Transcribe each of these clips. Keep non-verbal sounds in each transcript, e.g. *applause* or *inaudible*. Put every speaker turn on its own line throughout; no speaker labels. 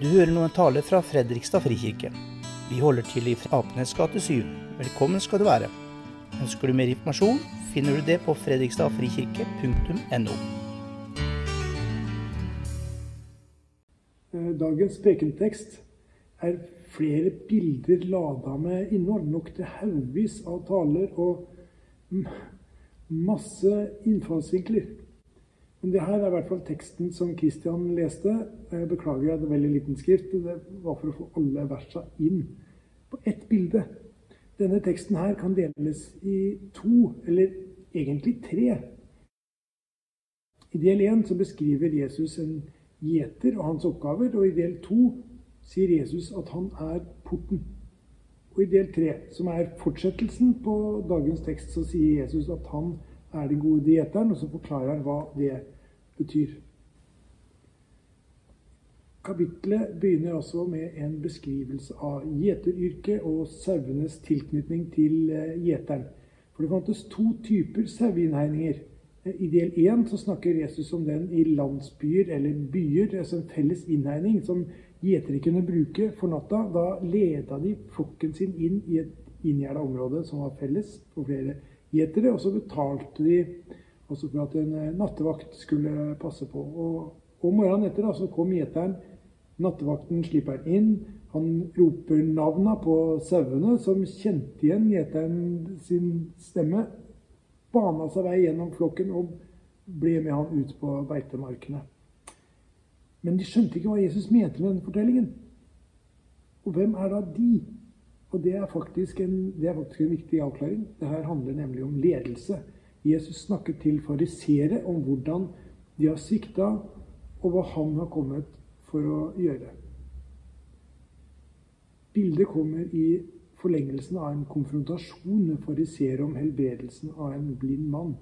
Du hører nå en tale fra Fredrikstad frikirke. Vi holder til i Apenes gate 7. Velkommen skal du være. Ønsker du mer informasjon, finner du det på fredrikstadfrikirke.no.
Eh, Dagens prekentekst er flere bilder lada med innhold. Nok til haugvis av taler og masse innfallsvinkler. Men det her er i hvert fall teksten som Christian leste. Jeg beklager jeg hadde veldig liten skrift. Det var for å få alle versa inn på ett bilde. Denne teksten her kan deles i to, eller egentlig tre. I del én beskriver Jesus en gjeter og hans oppgaver, og i del to sier Jesus at han er porten. Og i del tre, som er fortsettelsen på dagens tekst, så sier Jesus at han er den gode dieteren, og så forklarer han hva det betyr. Kapitlet begynner også med en beskrivelse av gjeteryrket og sauenes tilknytning til eh, gjeteren. For det fantes to typer saueinnhegninger. Eh, I del én snakker Jesus om den i landsbyer eller byer, altså en felles innhegning som gjetere kunne bruke for natta. Da leda de flokken sin inn i et inngjerda område som var felles for flere gjetere, og så betalte de også for at en eh, nattevakt skulle passe på. Og, om morgenen etter da, så kom gjeteren. Nattevakten slipper han inn. Han roper navna på sauene, som kjente igjen gjeteren sin stemme. Bana seg vei gjennom flokken og ble med han ut på beitemarkene. Men de skjønte ikke hva Jesus mente med denne fortellingen. Og hvem er da de? Og det er en, det er faktisk en viktig avklaring. Dette handler nemlig om ledelse. Jesus snakket til farisere om hvordan de har svikta, og hva han har kommet for å gjøre. Bildet kommer i forlengelsen av en konfrontasjon med farisere om helbredelsen av en blind mann.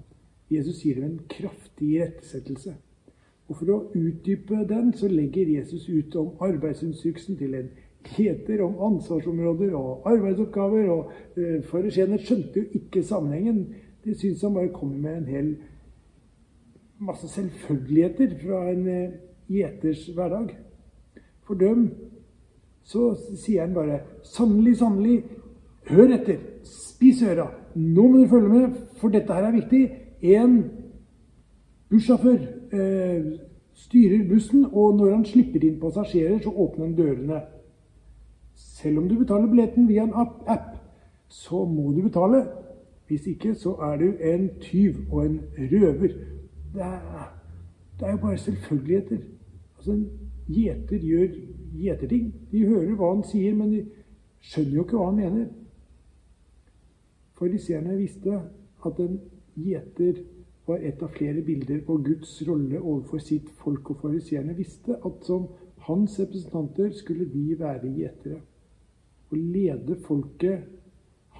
Jesus gir dem en kraftig irettesettelse. Og For å utdype den så legger Jesus ut om arbeidsinstruksen til en gjeter, om ansvarsområder og arbeidsoppgaver. og eh, Fariseerne skjønte jo ikke sammenhengen. De syntes han bare kommer med en hel masse selvfølgeligheter fra en eh, hverdag. For dem så sier han bare Sannelig, sannelig, hør etter. Spis øra. Nå må dere følge med, for dette her er viktig. En bussjåfør eh, styrer bussen, og når han slipper inn passasjerer, så åpner han dørene. Selv om du betaler billetten via en app, så må du betale. Hvis ikke, så er du en tyv og en røver. Det er, det er jo bare selvfølgeligheter. Altså, En gjeter gjør gjeterting. De hører hva han sier, men de skjønner jo ikke hva han mener. Fariseerne visste at en gjeter var et av flere bilder på Guds rolle overfor sitt folk. Og fariseerne visste at som hans representanter skulle de være gjetere. Å lede folket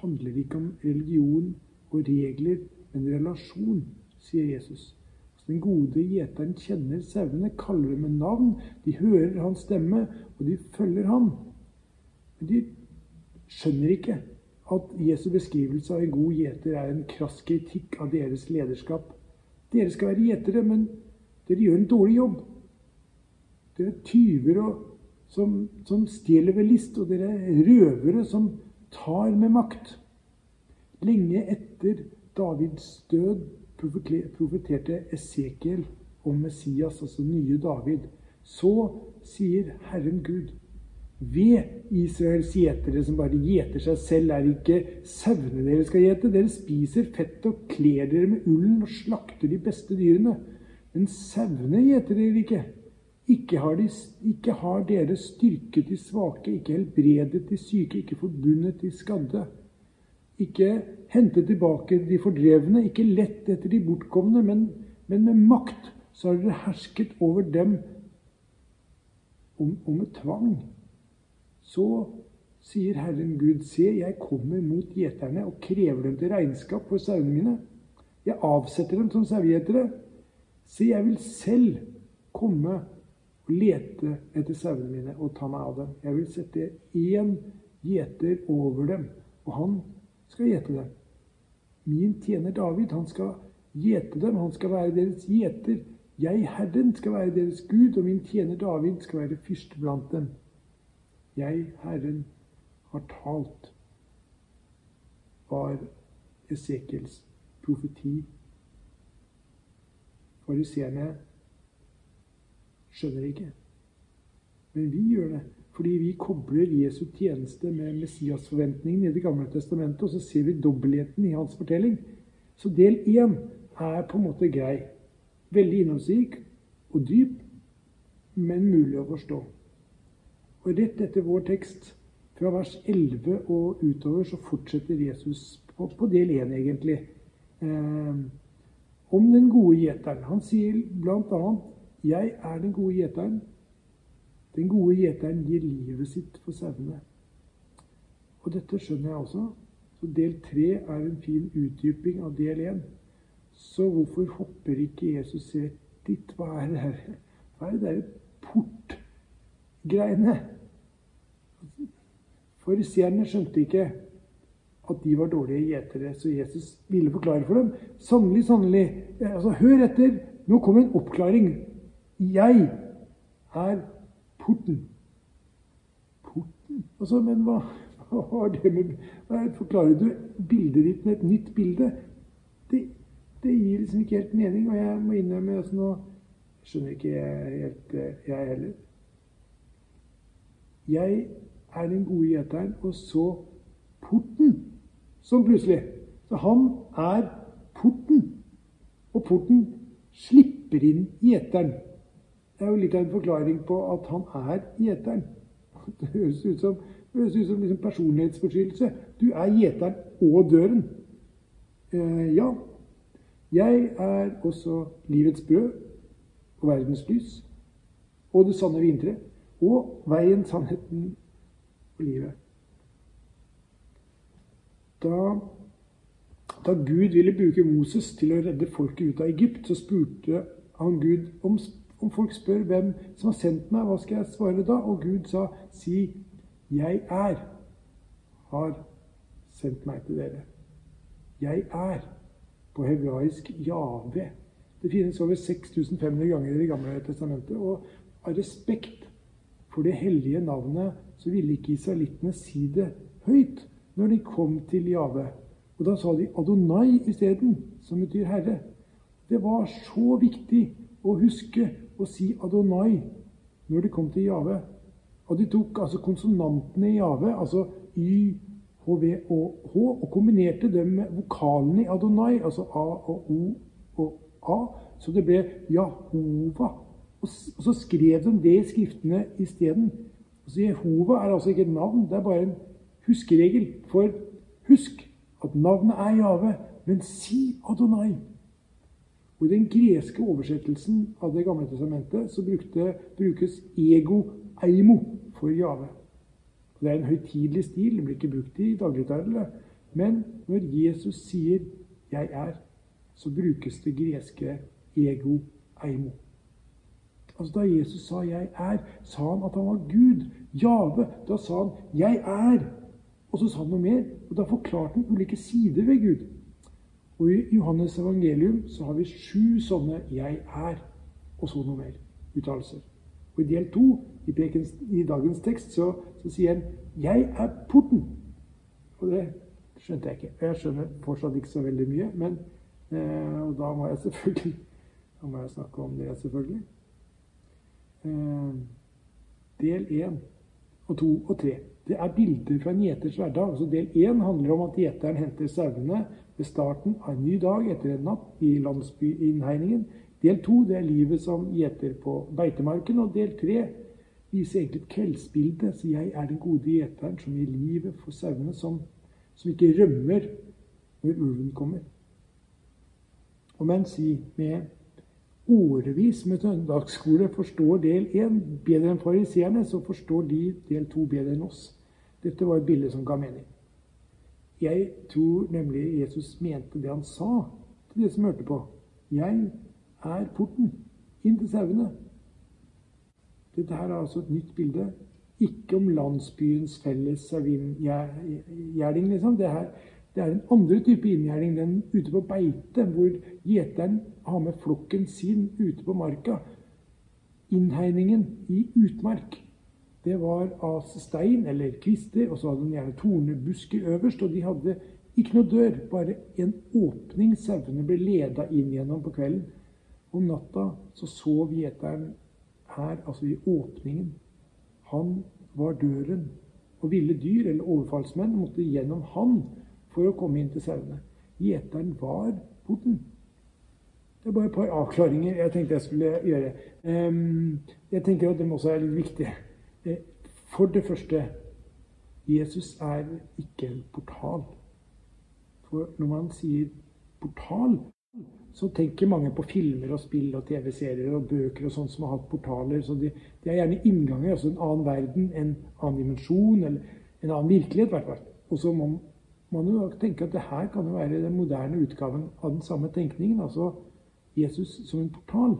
handler ikke om religion og regler, men relasjon, sier Jesus. Den gode gjeteren kjenner sauene, kaller dem med navn. De hører hans stemme, og de følger ham. Men de skjønner ikke at Jesu beskrivelse av en god gjeter er en krass kritikk av deres lederskap. Dere skal være gjetere, men dere gjør en dårlig jobb. Dere er tyver og, som, som stjeler ved list, og dere er røvere som tar med makt. Lenge etter Davids død profeterte Esekiel om Messias, altså nye David. Så sier Herren Gud ved Israels gjetere som bare gjeter seg selv, er det ikke sauene dere skal gjete. Dere spiser fett og kler dere med ullen og slakter de beste dyrene. Men sauene gjeter dere ikke. Ikke har, de, ikke har dere styrket de svake, ikke helbredet de syke, ikke forbundet de skadde. Ikke hentet tilbake de fordrevne, ikke lett etter de bortkomne, men, men med makt så har dere hersket over dem og med tvang. Så sier Herren Gud, se, jeg kommer mot gjeterne og krever dem til regnskap for sauene mine. Jeg avsetter dem som sauegjetere. Se, jeg vil selv komme lete etter sauene mine og ta meg av dem. Jeg vil sette én gjeter over dem, og han skal gjete dem. Min tjener David, han skal gjete dem. Han skal være deres gjeter. Jeg, Herren, skal være deres Gud, og min tjener David skal være fyrste blant dem. Jeg, Herren, har talt, var Esekiels profeti. Fariseerne skjønner ikke. Men vi gjør det. Fordi vi kobler Jesu tjeneste med Messias-forventningen i Det gamle testamentet, og så ser vi dobbeltheten i hans fortelling. Så del én er på en måte grei. Veldig innholdsrik og dyp, men mulig å forstå. Og rett etter vår tekst, fra vers 11 og utover, så fortsetter Jesus på, på del én, egentlig. Eh, om den gode gjeteren. Han sier bl.a.: Jeg er den gode gjeteren. Den gode gjeteren gir livet sitt for sauene. Og dette skjønner jeg også. Så del tre er en fin utdyping av del én. Så hvorfor hopper ikke Jesus rett dit? Hva er det der, hva er det der portgreiene? Fariseerne skjønte ikke at de var dårlige gjetere, så Jesus ville forklare for dem. Sannelig, sannelig. Altså, hør etter. Nå kommer en oppklaring. Jeg er porten. Porten? Altså, men hva, hva har det med Forklarer du bildet ditt med et nytt bilde? Det, det gir liksom ikke helt mening, og jeg må innrømme altså nå skjønner ikke jeg helt, jeg heller. Jeg er den gode gjeteren, og så porten, som plutselig. Så han er porten. Og porten slipper inn gjeteren. Det er jo litt av en forklaring på at han er gjeteren. Det høres ut som, høres ut som liksom personlighetsforstyrrelse. Du er gjeteren og døren. Eh, ja, jeg er også livets brød og verdens lys og det sanne vintre og veien, sannheten og livet. Da, da Gud ville bruke Moses til å redde folket ut av Egypt, så spurte han Gud om, om folk spør hvem som har sendt meg, hva skal jeg svare da? Og Gud sa, si 'Jeg er, har sendt meg til dere'. Jeg er. På hebraisk Jave. Det finnes over 6500 ganger i Det gamle testamentet. Og av respekt for det hellige navnet så ville ikke israelittene si det høyt når de kom til Jave. Og da sa de Adonai isteden, som betyr herre. Det var så viktig å huske å si Adonai når de kom til Jave. Og de tok altså konsonantene i Jave, altså Y, HV og H, og kombinerte dem med vokalene i Adonai, altså A og O og A, så det ble Jahova. Og så skrev de det i skriftene isteden. Altså Jehova er altså ikke et navn, det er bare en huskeregel. For husk at navnet er Jave, men si Adonai. Og I den greske oversettelsen av Det gamle testamentet så brukte, brukes ego eimo for Jave. Det er en høytidelig stil, den blir ikke brukt i dagligtale. Men når Jesus sier 'jeg er', så brukes det greske ego eimo. Altså Da Jesus sa 'jeg er', sa han at han var Gud. Jave. Da sa han 'jeg er'. Og så sa han noe mer, og da forklarte han ulike sider ved Gud. Og I Johannes evangelium så har vi sju sånne 'jeg er', og så noe mer uttalelser. Og I del to i, pekens, i dagens tekst så, så, sier han 'jeg er porten'. Og det skjønte jeg ikke. Jeg skjønner fortsatt ikke så veldig mye, men eh, og da må jeg selvfølgelig da må jeg snakke om det, selvfølgelig. Eh, del én og to og tre. Det er bilder fra en gjeters hverdag. Så del én handler om at gjeteren henter sauene ved starten av en ny dag etter en natt i landsbyinnhegningen. Del to det er livet som gjeter på beitemarken. Og del tre viser egentlig et kveldsbilde. Så jeg er den gode gjeteren som gir livet for sauene, som, som ikke rømmer når ulven kommer. Og mens vi med årevis med søndagsskole forstår del én bedre enn fariseerne, så forstår de del to bedre enn oss. Dette var et bilde som ga mening. Jeg tror nemlig Jesus mente det han sa til de som hørte på. Jeg er porten inn til sauene. Dette her er altså et nytt bilde. Ikke om landsbyens felles sauegjerding, liksom. Det, her, Det er en andre type inngjerding, den ute på beite, hvor gjeteren har med flokken sin ute på marka. Innhegningen i utmark, det var av stein eller kvister, og så hadde den gjerne tornebusker øverst, og de hadde ikke noe dør, bare en åpning sauene ble leda inn gjennom på kvelden. Om natta så sov gjeteren her, altså i åpningen. Han var døren. Og ville dyr eller overfallsmenn måtte gjennom han for å komme inn til sauene. Gjeteren var porten. Det er bare et par avklaringer jeg tenkte jeg skulle gjøre. Jeg tenker at dem også er litt viktige. Eh, for det første Jesus er ikke en portal. For når man sier portal, så tenker mange på filmer og spill og TV-serier og bøker og sånt som har hatt portaler. Så de, de er gjerne innganger, altså en annen verden, en annen dimensjon, eller en annen virkelighet, hvert fall. Og så må man jo tenke at det her kan jo være den moderne utgaven av den samme tenkningen. Altså Jesus som en portal.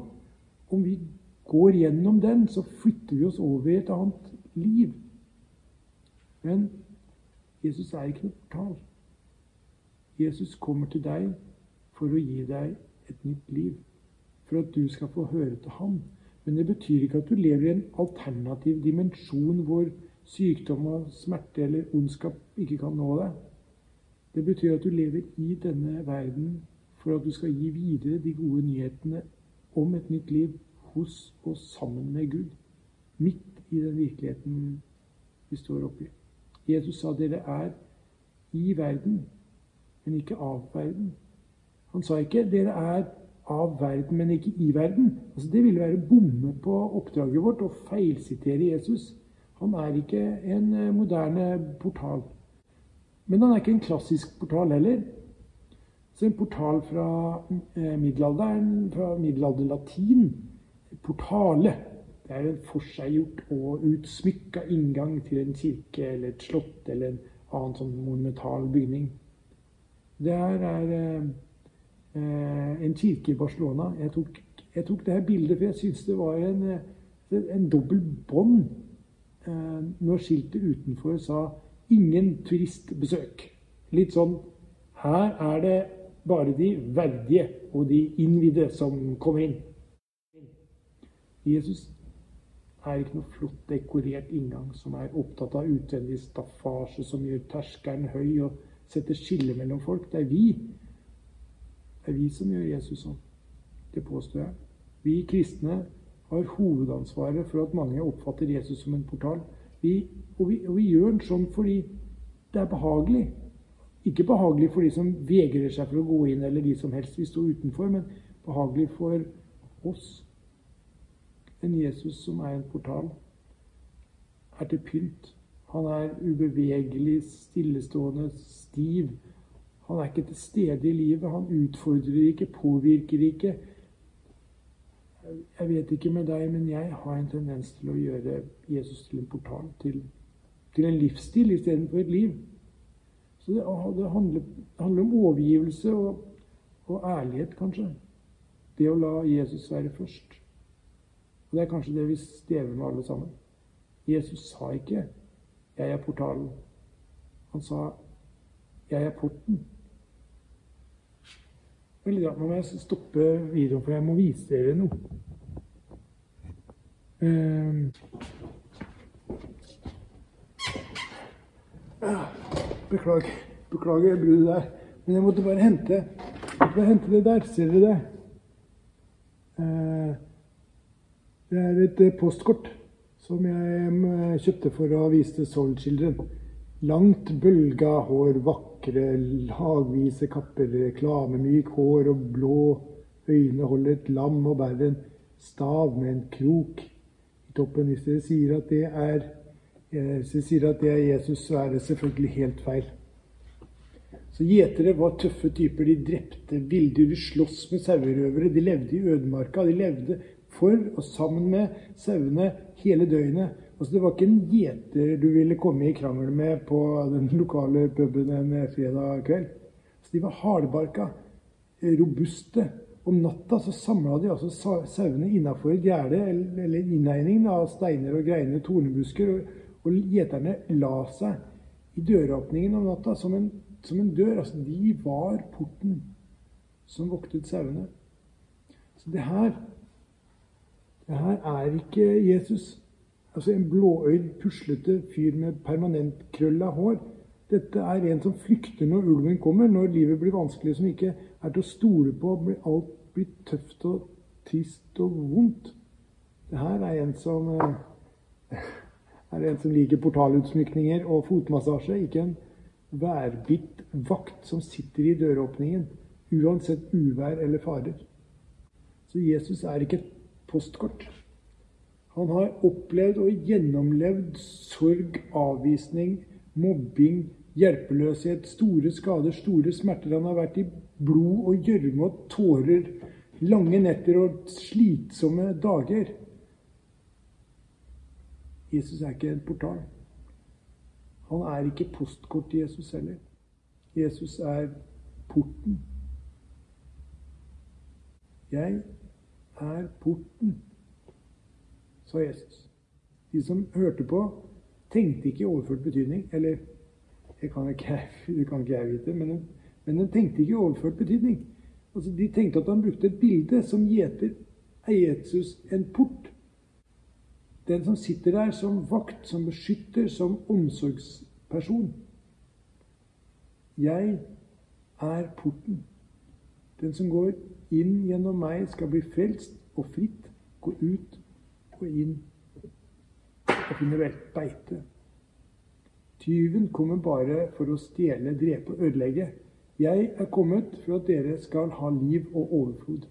Om vi går gjennom den, så flytter vi oss over i et annet liv. Men Jesus er ikke noe portal. Jesus kommer til deg for å gi deg et nytt liv. For at du skal få høre til ham. Men det betyr ikke at du lever i en alternativ dimensjon hvor sykdom og smerte eller ondskap ikke kan nå deg. Det betyr at du lever i denne verden for at du skal gi videre de gode nyhetene om et nytt liv hos og sammen med Gud. Midt i den virkeligheten vi står oppi. Jesus sa dere er i verden, men ikke av verden. Han sa ikke 'dere er av verden, men ikke i verden'. Altså, det ville være å bomme på oppdraget vårt og feilsitere Jesus. Han er ikke en eh, moderne portal. Men han er ikke en klassisk portal heller. Så en portal fra eh, middelalderen, fra middelalderlatin, portale, det er en forseggjort og utsmykka inngang til en kirke eller et slott eller en annen sånn monumental bygning. Det her er eh, eh, en kirke i Barcelona. Jeg tok, jeg tok det her bildet for jeg syntes det var en, eh, en dobbel bånd eh, når skiltet utenfor sa 'ingen turistbesøk'. Litt sånn Her er det bare de verdige og de innvidde som kommer inn. Jesus er ikke noe flott dekorert inngang som er opptatt av utvendig staffasje som gjør terskelen høy og setter skille mellom folk. Det er vi det er vi som gjør Jesus sånn. Det påstår jeg. Vi kristne har hovedansvaret for at mange oppfatter Jesus som en portal. Vi, og, vi, og, vi, gjør den sånn fordi det er behagelig. Ikke behagelig for de som vegrer seg for å gå inn, eller de som helst vil stå utenfor, men behagelig for oss. En Jesus som er en portal, er til pynt. Han er ubevegelig, stillestående, stiv han er ikke til stede i livet. Han utfordrer ikke, påvirker ikke. Jeg vet ikke med deg, men jeg har en tendens til å gjøre Jesus til en portal, til, til en livsstil istedenfor et liv. Så det, det handler, handler, om overgivelse og, og, ærlighet, kanskje. Det å la Jesus være først. Og Det er kanskje det vi strever med alle sammen. Jesus sa ikke 'Jeg er portalen'. Han sa 'Jeg er porten'. Veldig rart. Nå må jeg stoppe videoen, for jeg må vise dere noe. Uh, beklager, beklager bruddet der. Men jeg måtte bare hente, måtte bare hente det der. Ser dere det? Det er et uh, postkort som jeg kjøpte for å vise til Soul Children. Langt bølga hår, vakre, lagvise kapper, reklamemyk hår og blå øyne holder et lam og bærer en stav med en krok i toppen. Hvis dere sier at det er, sier at det er Jesus, så er det selvfølgelig helt feil. Så Gjetere var tøffe typer. De drepte villdyr, de sloss med sauerøvere. De levde i ødemarka. De levde for og sammen med sauene hele døgnet. Altså, det var ikke en gjeter du ville komme i krangel med på den lokale puben en fredag kveld. Så de var hardbarka, robuste. Om natta så samla de altså sauene innafor gjerde eller innhegning av steiner og greiner tornebusker. Og, og gjeterne la seg i døråpningen om natta som en som en dør. Altså, de var porten som voktet sauene. Så det her det her er ikke Jesus. Altså en blåøyd, puslete fyr med permanent krøll av hår. Dette er en som flykter når ulven kommer, når livet blir vanskelig, som ikke er til å stole på. Alt blir tøft og trist og vondt. Det her er en som eh, er en som liker portalutsmykninger og fotmassasje, ikke en værbitt vakt som sitter i døråpningen, uansett uvær eller farer. Så Jesus er ikke et postkort. Han har opplevd og gjennomlevd sorg, avvisning, mobbing, hjelpeløshet, store skader, store smerter. Han har vært i blod og gjørme og tårer, lange netter og slitsomme dager. Jesus er ikke en portal. Han er ikke postkort Jesus heller. Jesus er porten. Jeg er porten sa Jesus. De som hørte på, tenkte ikke i overført betydning. Eller det kan ikke, *laughs* det kan ikke jeg vite, men, men de tenkte ikke i overført betydning. Altså, de tenkte at han brukte et bilde. Som gjeter er Jesus en port. Den som sitter der som vakt, som beskytter, som omsorgsperson. Jeg er porten. Den som går inn gjennom meg, skal bli frelst og fritt gå ut og inn og finne beite. Tyven kommer bare for å stjele, drepe og ødelegge. Jeg er kommet for at dere skal ha liv og overflod.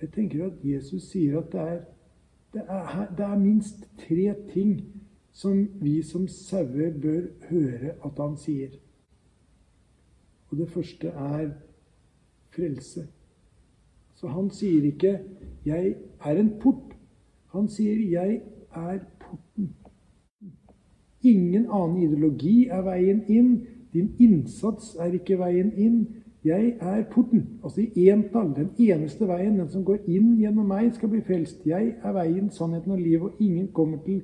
Jeg tenker at Jesus sier at det er, det er, det er minst tre ting som vi som sauer bør høre at han sier. Og det første er frelse. Så han sier ikke 'Jeg er en port'. Han sier 'Jeg er porten'. Ingen annen ideologi er veien inn. Din innsats er ikke veien inn. Jeg er porten. Altså i entall. Den eneste veien. Den som går inn gjennom meg, skal bli frelst. Jeg er veien, sannheten og livet, og ingen kommer til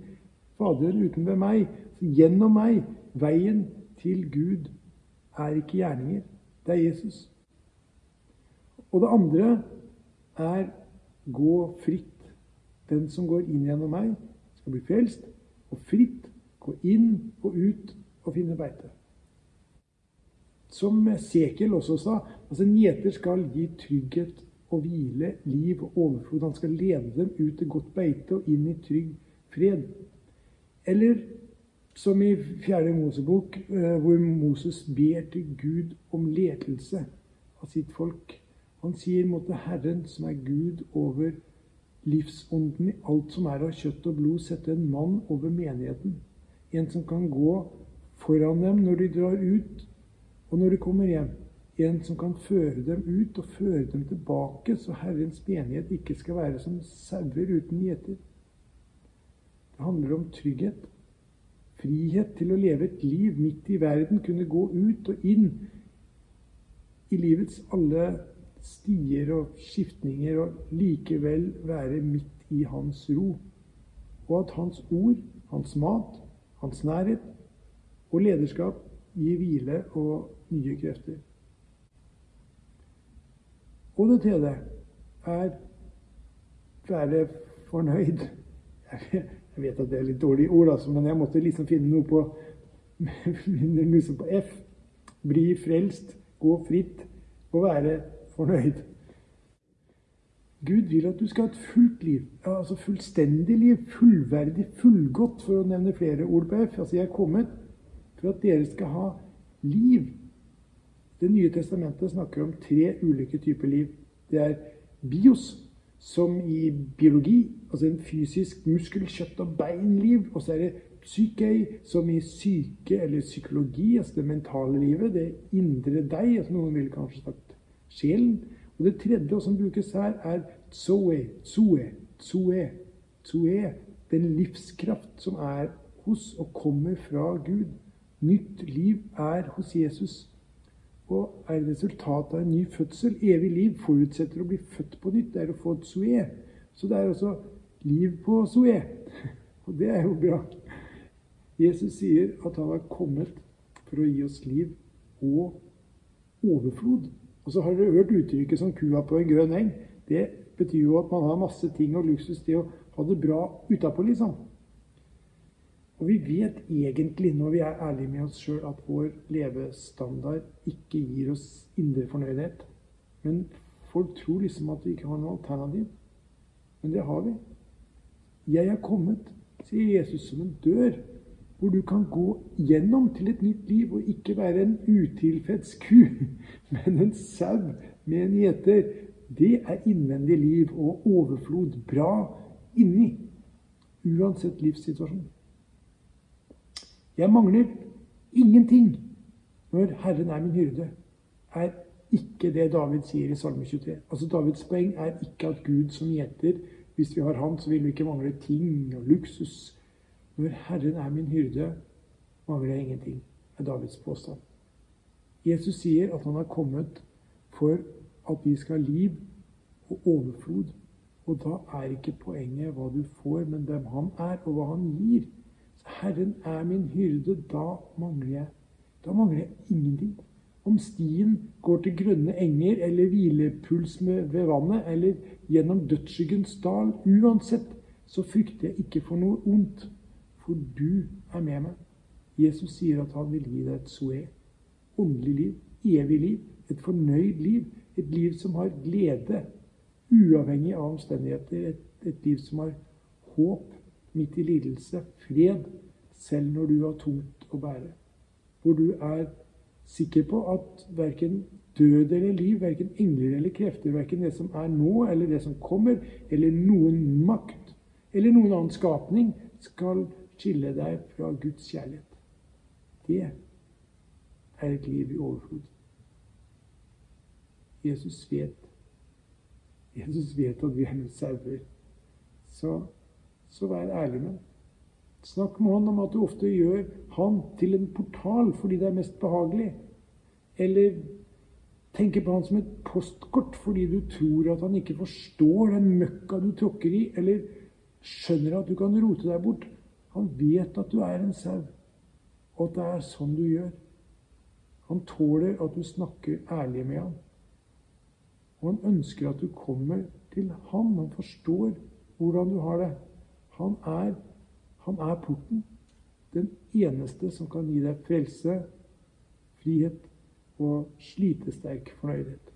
Faderen uten ved meg. Så gjennom meg, veien til Gud, er ikke gjerninger. Det er Jesus. Og det andre er gå fritt den som går inn gjennom meg, skal bli frelst og fritt gå inn og ut og finne beite. Som Sekel også sa, altså en gjeter skal gi trygghet og hvile, liv og overflod. Han skal lede dem ut til godt beite og inn i trygg fred. Eller som i Fjerde Mosebok, eh, hvor Moses ber til Gud om ledelse av sitt folk. Han sier måtte Herren, som er Gud over livsånden i alt som er av kjøtt og blod, sette en mann over menigheten. En som kan gå foran dem når de drar ut, og når de kommer hjem. En som kan føre dem ut og føre dem tilbake, så Herrens menighet ikke skal være som sauer uten gjeter. Det handler om trygghet. Frihet til å leve et liv midt i verden, kunne gå ut og inn i livets alle stier og skiftninger, og likevel være midt i hans ro. Og at hans ord, hans mat, hans nærhet og lederskap gir hvile og nye krefter. Og det tredje er være fornøyd. Jeg vet at det er litt dårlige ord, altså, men jeg måtte liksom finne noe på, *laughs* liksom på F. Bli frelst, gå fritt og være fornøyd. Gud vil at du skal ha et fullt liv, altså fullstendig liv, fullverdig, fullgodt, for å nevne flere ord på F. Altså, jeg er kommet for at dere skal ha liv. Det nye testamentet snakker om tre ulike typer liv. Det er bios, som i biologi, altså en fysisk muskel-, kjøtt- og beinliv. Og så er det psykei, som i syke eller psykologi, altså det mentale livet, det indre deg. altså Noen ville kanskje sagt sjelen. Og det tredje som brukes her, er tsoe, tsoe, tsoe, tsoe. Den livskraft som er hos og kommer fra Gud. Nytt liv er hos Jesus og er resultatet av en ny fødsel. Evig liv forutsetter å bli født på nytt. Det er å få et zoe. Så det er også liv på zoe. *laughs* Og det er jo bra. Jesus sier at han har kommet for å gi oss liv og overflod. Og så har dere hørt uttrykket som 'kua på en grønn eng'. Det betyr jo at man har masse ting og luksus. til å ha det bra utapå, liksom. Og vi vet egentlig, når vi er ærlige med oss sjøl, at vår levestandard ikke gir oss indre fornøydhet. Men folk tror liksom at vi ikke har noe alternativ. Men det har vi. Jeg er kommet, sier Jesus, som en dør hvor du kan gå gjennom til et nytt liv og ikke være en utilfreds ku, *laughs* men en sau med en gjeter. Det er innvendig liv og overflod bra inni, uansett livssituasjon. Jeg mangler ingenting når Herren er min hyrde, er ikke det David sier i Salme 23. Altså Davids poeng er ikke at Gud som gjeter Hvis vi har Han, så vil vi ikke mangle ting og luksus. Når Herren er min hyrde, mangler jeg ingenting, er Davids påstand. Jesus sier at han har kommet for at vi skal ha liv og overflod. Og da er ikke poenget hva du får, men hvem han er, og hva han gir. Så Herren er min hyrde. Da mangler jeg, da mangler jeg ingenting. Om stien går til grønne enger eller hvilepuls ved vannet eller gjennom dødsskyggens dal, uansett, så frykter jeg ikke for noe ondt, for du er med meg. Jesus sier at han vil gi deg et soe, åndelig liv, evig liv, et fornøyd liv, et liv som har glede, uavhengig av omstendigheter, et, et liv som har håp midt i lidelse, fred, selv når du har tungt å bære. Hvor du er sikker på at verken død eller liv, verken engler eller krefter, verken det som er nå eller det som kommer, eller noen makt eller noen annen skapning, skal skille deg fra Guds kjærlighet. Det er et liv i overflod. Jesus vet Jesus vet at vi er sauer. Så, så vær ærlig med ham. Snakk med han om at du ofte gjør han til en portal fordi det er mest behagelig. Eller tenker på han som et postkort fordi du tror at han ikke forstår den møkka du tråkker i, eller skjønner at du kan rote deg bort. Han vet at du er en sau, og at det er sånn du gjør. Han tåler at du snakker ærlig med ham. Og han ønsker at du kommer til ham. Han forstår hvordan du har det. Han er han er porten. Den eneste som kan gi deg frelse, frihet og slitesterk fornøydhet.